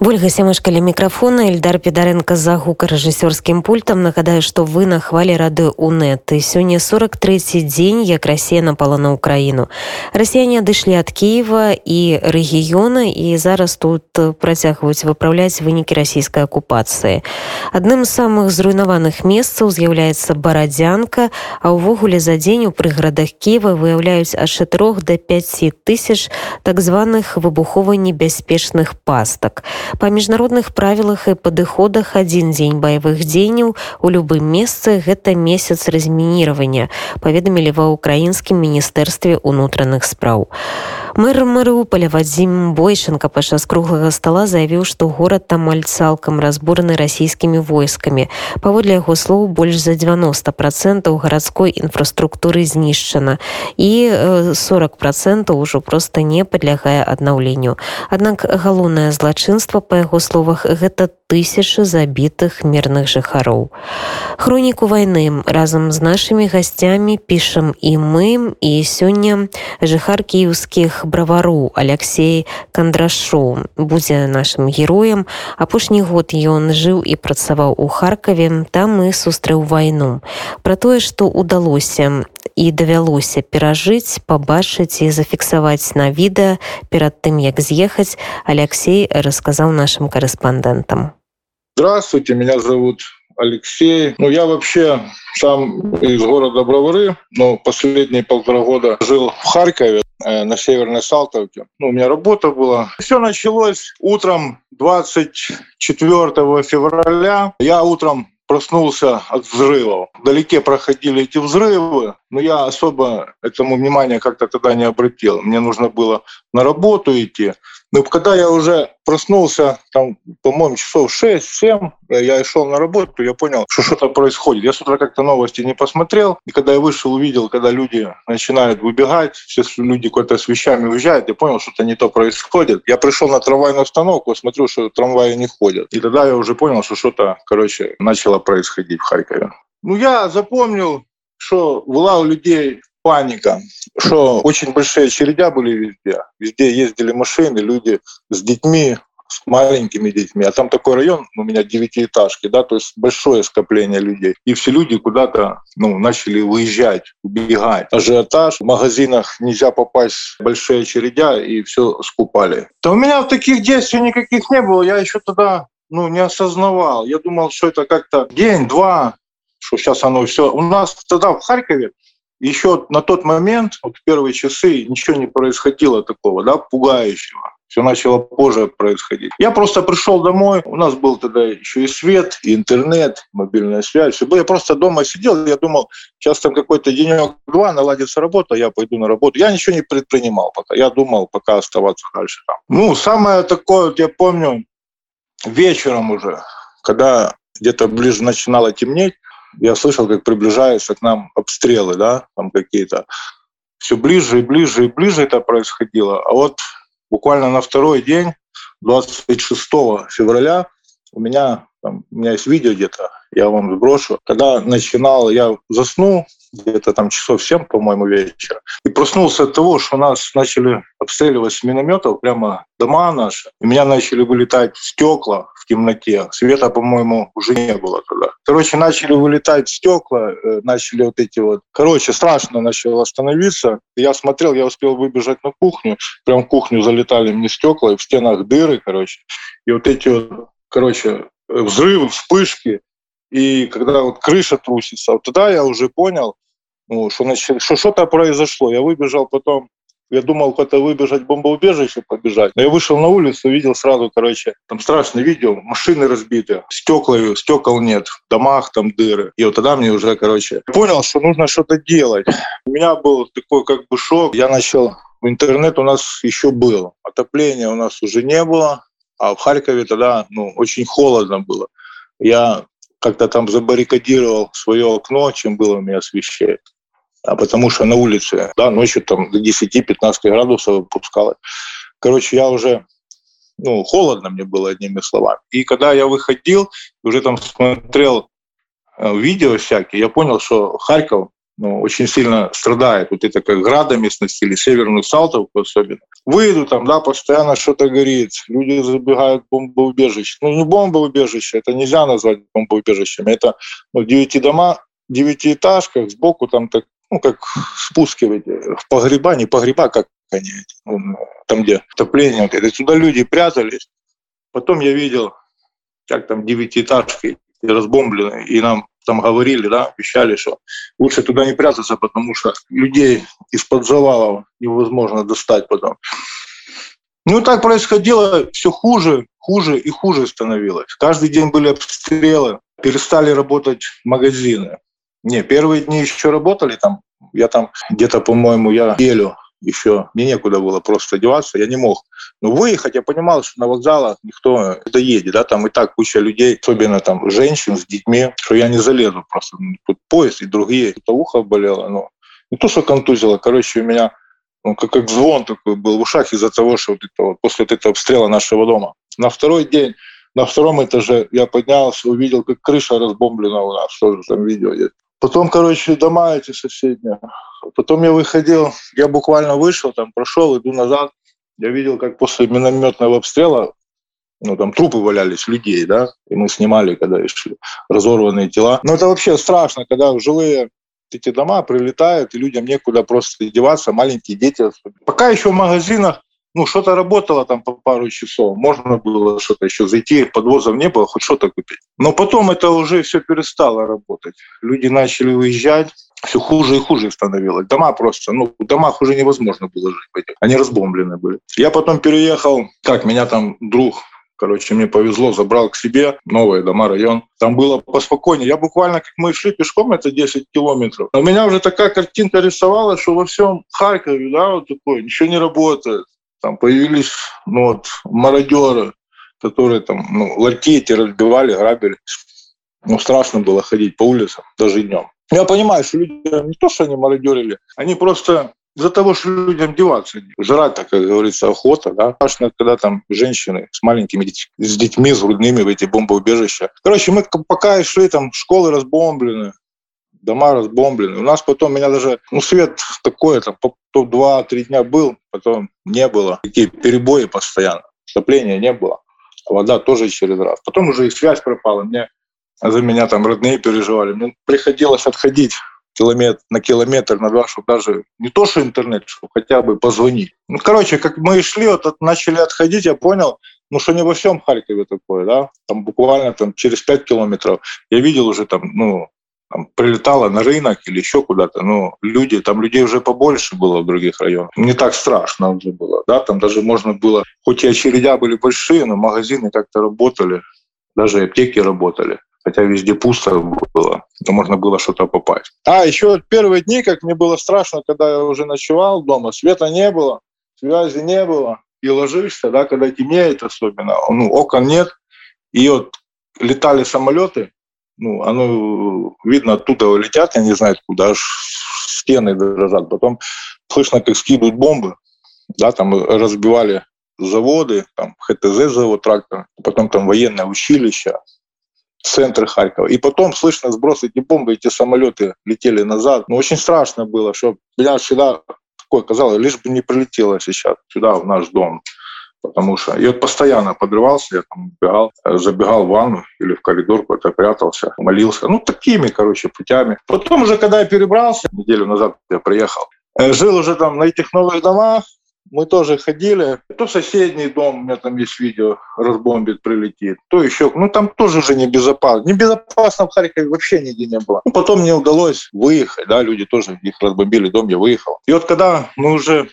Вольга сямашкаля мікрафона Эльдар Педаренко за гукарэжысёрскім пультам нагадаю, што вы на хвалі рады УНэт і сёння 43 дзень як Расія напала на ўкраіну. Расіяне адышлі ад Киева і рэгіёна і зараз тут працягваюць выпраўляць вынікі расійскай акупацыі. Адным з самых зруйнаваных месцаў з'яўляецца барадзянка, а ўвогуле за дзень у прыградах Ківа выяўляюць ад 4 до 5 тысяч так званых выбухова небяспечных пастак Па міжнародных правілах і падыходах адзін дзень баявых дзеянняў у любым месцы гэта месяц размініравання паведамілі ва ўкраінскім міністэрстве ўнутраных спраў мэр марыуполя вадзім бойчынка падчас круглага стола заявіў што горад там амаль цалкам разбураны расійскімі войскамі. Паводле яго слоў больш за 90 процентаў гарадской інфраструктуры знішчана. І 40 процентаў ужо просто не падлягае аднаўленню. Аднак галоўнае злачынства па яго словах гэта тысячы забітых мірных жыхароў. Хроніку вайны разам з нашымі гасцямі пішам і мы. І сёння жыхар кіеўскіх бравароў алексей кандрашоў будзе нашим героем апошні год ён жыў і працаваў у харкаве там і сустрэў вайну про тое што удалося і давялося перажыць пабачыць і зафіксаваць на відэа перад тым як з'ехаць алексей расказаў нашим корэспандэнтам здравствуйте меня зовут Алексей. Ну, я вообще сам из города Бровары, но последние полтора года жил в Харькове э, на Северной Салтовке. Ну, у меня работа была. Все началось утром 24 февраля. Я утром проснулся от взрывов. Вдалеке проходили эти взрывы, но я особо этому внимания как-то тогда не обратил. Мне нужно было на работу идти. Но когда я уже проснулся, там, по-моему, часов 6-7, я шел на работу, я понял, что что-то происходит. Я с утра как-то новости не посмотрел, и когда я вышел, увидел, когда люди начинают выбегать, все люди куда-то с вещами уезжают, я понял, что-то не то происходит. Я пришел на трамвайную остановку, смотрю, что трамваи не ходят. И тогда я уже понял, что что-то, короче, начало происходить в Харькове. Ну, я запомнил, что была у людей паника, что очень большие очередя были везде. Везде ездили машины, люди с детьми, с маленькими детьми. А там такой район, у меня девятиэтажки, да, то есть большое скопление людей. И все люди куда-то ну, начали выезжать, убегать. Ажиотаж, в магазинах нельзя попасть большие очередя, и все скупали. Да у меня таких действий никаких не было. Я еще тогда ну, не осознавал. Я думал, что это как-то день-два, что сейчас оно все. У нас тогда в Харькове еще на тот момент, вот в первые часы, ничего не происходило такого, да, пугающего. Все начало позже происходить. Я просто пришел домой, у нас был тогда еще и свет, и интернет, мобильная связь. Все. Я просто дома сидел, я думал, сейчас там какой-то денек-два наладится работа, я пойду на работу. Я ничего не предпринимал пока. Я думал, пока оставаться дальше там. Ну, самое такое, я помню, вечером уже, когда где-то ближе начинало темнеть, я слышал, как приближаются к нам обстрелы, да, там какие-то. Все ближе и ближе и ближе это происходило. А вот буквально на второй день, 26 февраля, у меня, там, у меня есть видео где-то, я вам сброшу. Когда начинал, я заснул, где-то там часов 7, по-моему, вечера. И проснулся от того, что нас начали обстреливать с минометов прямо дома наши. И меня начали вылетать стекла в темноте. Света, по-моему, уже не было тогда. Короче, начали вылетать стекла, э, начали вот эти вот... Короче, страшно начало становиться. Я смотрел, я успел выбежать на кухню. Прям в кухню залетали мне стекла, и в стенах дыры, короче. И вот эти вот, короче, взрывы, вспышки. И когда вот крыша трусится, вот тогда я уже понял, ну, что, значит, что что-то произошло. Я выбежал потом, я думал куда-то выбежать в бомбоубежище, побежать. Но я вышел на улицу, видел сразу, короче, там страшное видео, машины разбиты, стекла, стекол нет, в домах там дыры. И вот тогда мне уже, короче, понял, что нужно что-то делать. У меня был такой как бы шок. Я начал интернет у нас еще был. Отопления у нас уже не было. А в Харькове тогда ну, очень холодно было. Я как-то там забаррикадировал свое окно, чем было у меня освещение а потому что на улице, да, ночью там до 10-15 градусов опускалось. Короче, я уже, ну, холодно мне было, одними словами. И когда я выходил, уже там смотрел э, видео всякие, я понял, что Харьков ну, очень сильно страдает. Вот это как градами сносили, северную Салтовку особенно. Выйду там, да, постоянно что-то горит, люди забегают в бомбоубежище. Ну, не бомбоубежище, это нельзя назвать бомбоубежищем. Это ну, девяти дома, девятиэтажках, сбоку там так, ну, как спуски в, погреба, не погреба, как они, там, где отопление, вот это, туда люди прятались. Потом я видел, как там девятиэтажки разбомблены, и нам там говорили, да, обещали, что лучше туда не прятаться, потому что людей из-под завалов невозможно достать потом. Ну, так происходило все хуже, хуже и хуже становилось. Каждый день были обстрелы, перестали работать магазины. Не, первые дни еще работали там. Я там где-то, по-моему, я неделю еще мне некуда было просто одеваться, я не мог. Но выехать, я понимал, что на вокзалах никто это едет, да, там и так куча людей, особенно там женщин с детьми, что я не залезу просто. Тут поезд и другие, это ухо болело, но не то, что контузило, короче, у меня ну, как, как звон такой был в ушах из-за того, что вот это вот, после вот этого обстрела нашего дома. На второй день на втором этаже я поднялся, увидел, как крыша разбомблена у нас, тоже там видео есть. Потом, короче, дома эти соседние. Потом я выходил, я буквально вышел, там прошел, иду назад. Я видел, как после минометного обстрела, ну, там трупы валялись людей, да, и мы снимали, когда шли, разорванные тела. Но это вообще страшно, когда жилые эти дома прилетают, и людям некуда просто деваться, маленькие дети. Пока еще в магазинах ну, что-то работало там по пару часов, можно было что-то еще зайти, подвозов не было, хоть что-то купить. Но потом это уже все перестало работать. Люди начали уезжать, все хуже и хуже становилось. Дома просто, ну, в домах уже невозможно было жить. Они разбомблены были. Я потом переехал, как меня там друг Короче, мне повезло, забрал к себе новые дома, район. Там было поспокойнее. Я буквально, как мы шли пешком, это 10 километров. У меня уже такая картинка рисовалась, что во всем Харькове, да, вот такое, ничего не работает. Там появились ну, вот, мародеры, которые там ну, эти разбивали, грабили. Ну, страшно было ходить по улицам, даже днем. Я понимаю, что люди не то, что они мародерили, они просто из-за того, что людям деваться. Жрать, так как говорится, охота, да. Страшно, когда там женщины с маленькими с детьми, с грудными в эти бомбоубежища. Короче, мы пока шли, там школы разбомблены, дома разбомблены. У нас потом, меня даже, ну, свет такой, там, то два-три дня был, потом не было. Такие перебои постоянно. Отопления не было. Вода тоже через раз. Потом уже и связь пропала. Мне за меня там родные переживали. Мне приходилось отходить километр на километр, на два, чтобы даже не то, что интернет, чтобы хотя бы позвонить. Ну, короче, как мы шли, вот начали отходить, я понял, ну, что не во всем Харькове такое, да, там буквально там через пять километров я видел уже там, ну, там, прилетала на рынок или еще куда-то, ну, люди, там людей уже побольше было в других районах. Не так страшно уже было, да, там даже можно было, хоть и очередя были большие, но магазины как-то работали, даже аптеки работали. Хотя везде пусто было, то можно было что-то попасть. А, еще первые дни, как мне было страшно, когда я уже ночевал дома, света не было, связи не было, и ложишься, да, когда темнеет особенно, ну, окон нет, и вот летали самолеты, ну, оно видно оттуда летят, я не знаю куда, аж стены дрожат. Потом слышно, как скидывают бомбы, да, там разбивали заводы, там ХТЗ завод, трактор, потом там военное училище, центр Харькова. И потом слышно сброс эти бомбы, эти самолеты летели назад. Ну, очень страшно было, что меня всегда такое казалось, лишь бы не прилетело сейчас сюда, в наш дом потому что я постоянно подрывался, я там бегал, забегал в ванну или в коридор куда-то прятался, молился. Ну, такими, короче, путями. Потом уже, когда я перебрался, неделю назад я приехал, э, жил уже там на этих новых домах, мы тоже ходили. То соседний дом, у меня там есть видео, разбомбит, прилетит. То еще, ну там тоже уже небезопасно. Небезопасно в Харькове вообще нигде не было. Ну, потом мне удалось выехать, да, люди тоже, их разбомбили дом, я выехал. И вот когда мы уже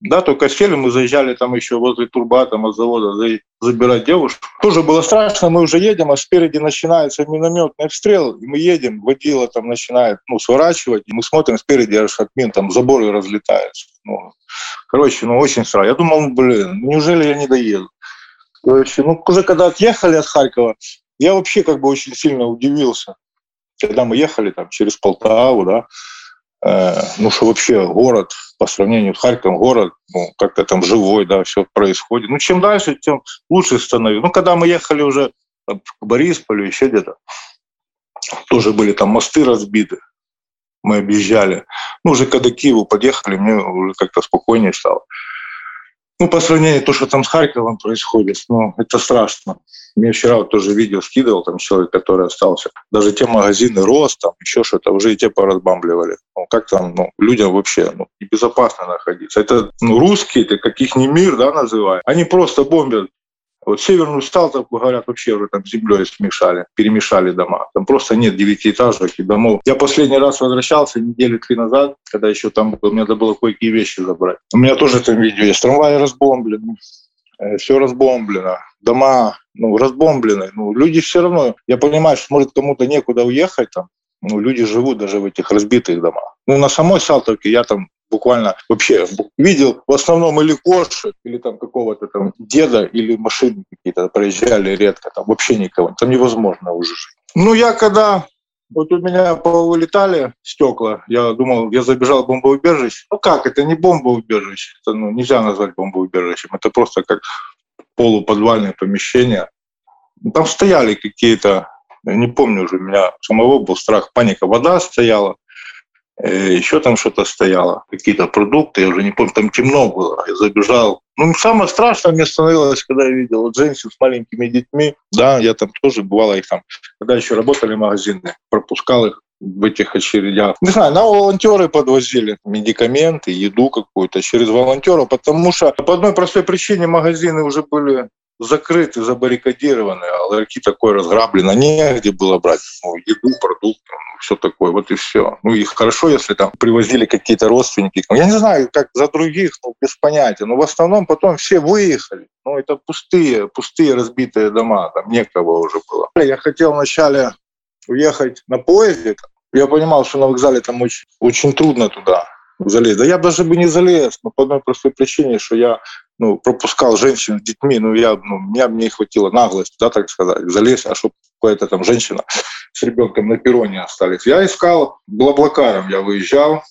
да, только сели, мы заезжали там еще возле турбатома завода забирать девушку. Тоже было страшно, мы уже едем, а спереди начинается минометный обстрел, и мы едем, водила там начинает ну, сворачивать, и мы смотрим спереди, аж от там заборы разлетаются. Ну, короче, ну очень страшно. Я думал, блин, неужели я не доеду? Короче, ну уже когда отъехали от Харькова, я вообще как бы очень сильно удивился. Когда мы ехали там через Полтаву, да, ну, что вообще город по сравнению с Харьковом, город, ну, как-то там живой, да, все происходит. Ну, чем дальше, тем лучше становится. Ну, когда мы ехали уже к Борисполю, еще где-то, тоже были там мосты разбиты. мы объезжали. Ну, уже когда к Киеву подъехали, мне уже как-то спокойнее стало. Ну, по сравнению то, что там с Харьковом происходит, ну, это страшно. Мне вчера вот тоже видео скидывал, там человек, который остался. Даже те магазины рост, там еще что-то, уже и те поразбамбливали. Ну, как там, ну, людям вообще ну, небезопасно находиться. Это ну, русские, это каких не мир, да, называют. Они просто бомбят вот северную Сталтовку, говорят, вообще уже там землей смешали, перемешали дома. Там просто нет девятиэтажек и домов. Я последний раз возвращался недели три назад, когда еще там было, мне надо было кое-какие вещи забрать. У меня тоже там видео есть. Трамваи разбомблены, э, все разбомблено, дома ну, разбомблены. Ну, люди все равно, я понимаю, что может кому-то некуда уехать там, ну, люди живут даже в этих разбитых домах. Ну, на самой Салтовке я там буквально вообще видел в основном или кошек, или там какого-то там деда, или машины какие-то проезжали редко, там вообще никого. Там невозможно уже жить. Ну, я когда вот у меня повылетали стекла. Я думал, я забежал в бомбоубежище. Ну как, это не бомбоубежище. Это ну, нельзя назвать бомбоубежищем. Это просто как полуподвальное помещение. Там стояли какие-то, не помню уже, у меня самого был страх, паника. Вода стояла. Э, еще там что-то стояло, какие-то продукты, я уже не помню, там темно было, я забежал. Ну, самое страшное мне становилось, когда я видел вот женщин с маленькими детьми, да, я там тоже бывало их там, когда еще работали магазины, пропускал их в этих очередях. Не знаю, на волонтеры подвозили медикаменты, еду какую-то через волонтеров, потому что по одной простой причине магазины уже были закрыты, забаррикадированы, а ларьки такой разграблены, негде было брать ну, еду, продукты, ну, все такое, вот и все. Ну, и хорошо, если там привозили какие-то родственники. Я не знаю, как за других, ну, без понятия, но в основном потом все выехали. Ну, это пустые, пустые разбитые дома, там некого уже было. Я хотел вначале уехать на поезде, я понимал, что на вокзале там очень, очень трудно туда залезть. Да я даже бы не залез, но по одной простой причине, что я ну, пропускал женщин с детьми, ну, я, ну, меня мне хватило наглости, да, так сказать, залезть, а чтобы какая-то там женщина с ребенком на перроне остались. Я искал, блаблакаром я выезжал,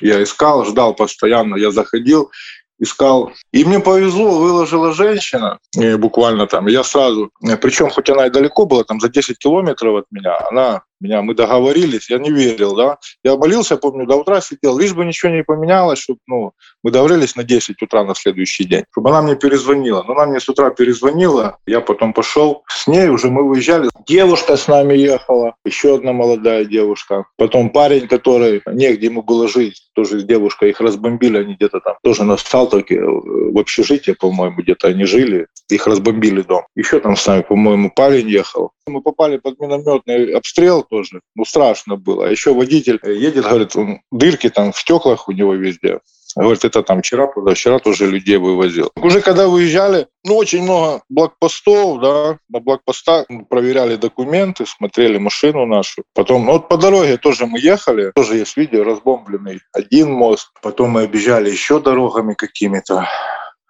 я искал, ждал постоянно, я заходил, искал. И мне повезло, выложила женщина, буквально там, я сразу, причем хоть она и далеко была, там за 10 километров от меня, она меня, мы договорились, я не верил, да. Я молился, помню, до утра сидел, лишь бы ничего не поменялось, чтобы, ну, мы договорились на 10 утра на следующий день, чтобы она мне перезвонила. Но она мне с утра перезвонила, я потом пошел с ней, уже мы выезжали. Девушка с нами ехала, еще одна молодая девушка. Потом парень, который негде ему было жить, тоже с девушкой, их разбомбили, они где-то там тоже на Салтовке, э, в общежитии, по-моему, где-то они жили, их разбомбили дом. Еще там с нами, по-моему, парень ехал. Мы попали под минометный обстрел тоже. Ну, страшно было. А еще водитель едет, говорит, дырки там в стеклах у него везде. Говорит, это там вчера, вчера тоже людей вывозил. Уже когда выезжали, ну, очень много блокпостов, да, на блокпостах проверяли документы, смотрели машину нашу. Потом, ну, вот по дороге тоже мы ехали, тоже есть видео, разбомбленный один мост. Потом мы объезжали еще дорогами какими-то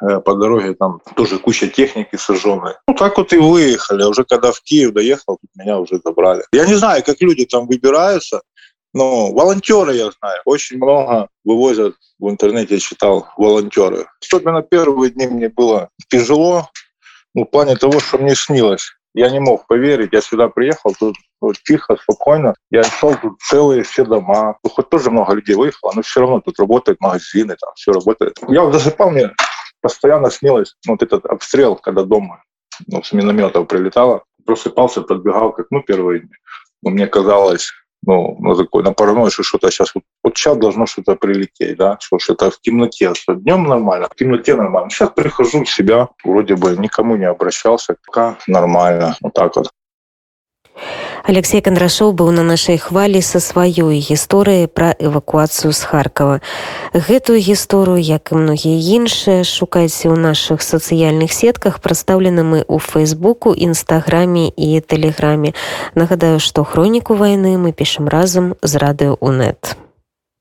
по дороге там тоже куча техники сожженной. Ну, так вот и выехали. Уже когда в Киев доехал, меня уже забрали. Я не знаю, как люди там выбираются. Ну, волонтеры, я знаю, очень много вывозят в интернете, читал, волонтеры. Особенно первые дни мне было тяжело, ну, в плане того, что мне снилось. Я не мог поверить, я сюда приехал, тут вот, тихо, спокойно. Я шел тут целые все дома. Ну, хоть тоже много людей выехало, но все равно тут работают магазины, там все работает. Я вот засыпал, мне постоянно снилось ну, вот этот обстрел, когда дома ну, с минометов прилетало. Просыпался, подбегал как ну первые дни. Но мне казалось, ну, на такой, на паранойю, что что-то сейчас, вот, вот сейчас должно что-то прилететь, да, что что-то в темноте, что днем нормально, в темноте нормально. Сейчас прихожу в себя, вроде бы никому не обращался, пока нормально, вот так вот. Алексей Кандрашоў быў на нашай хвалі са сваёй гісторыяй пра эвакуацыю з Харкава. Гэтую гісторыю, як і многія іншыя, шукайце ў нашых сацыяльных сетках, прадстаўлены мы ў фейсбуку, нстаграме і тэлеграме. Нагадаю, што хроніку вайны мы пішам разам з радыё УНэт.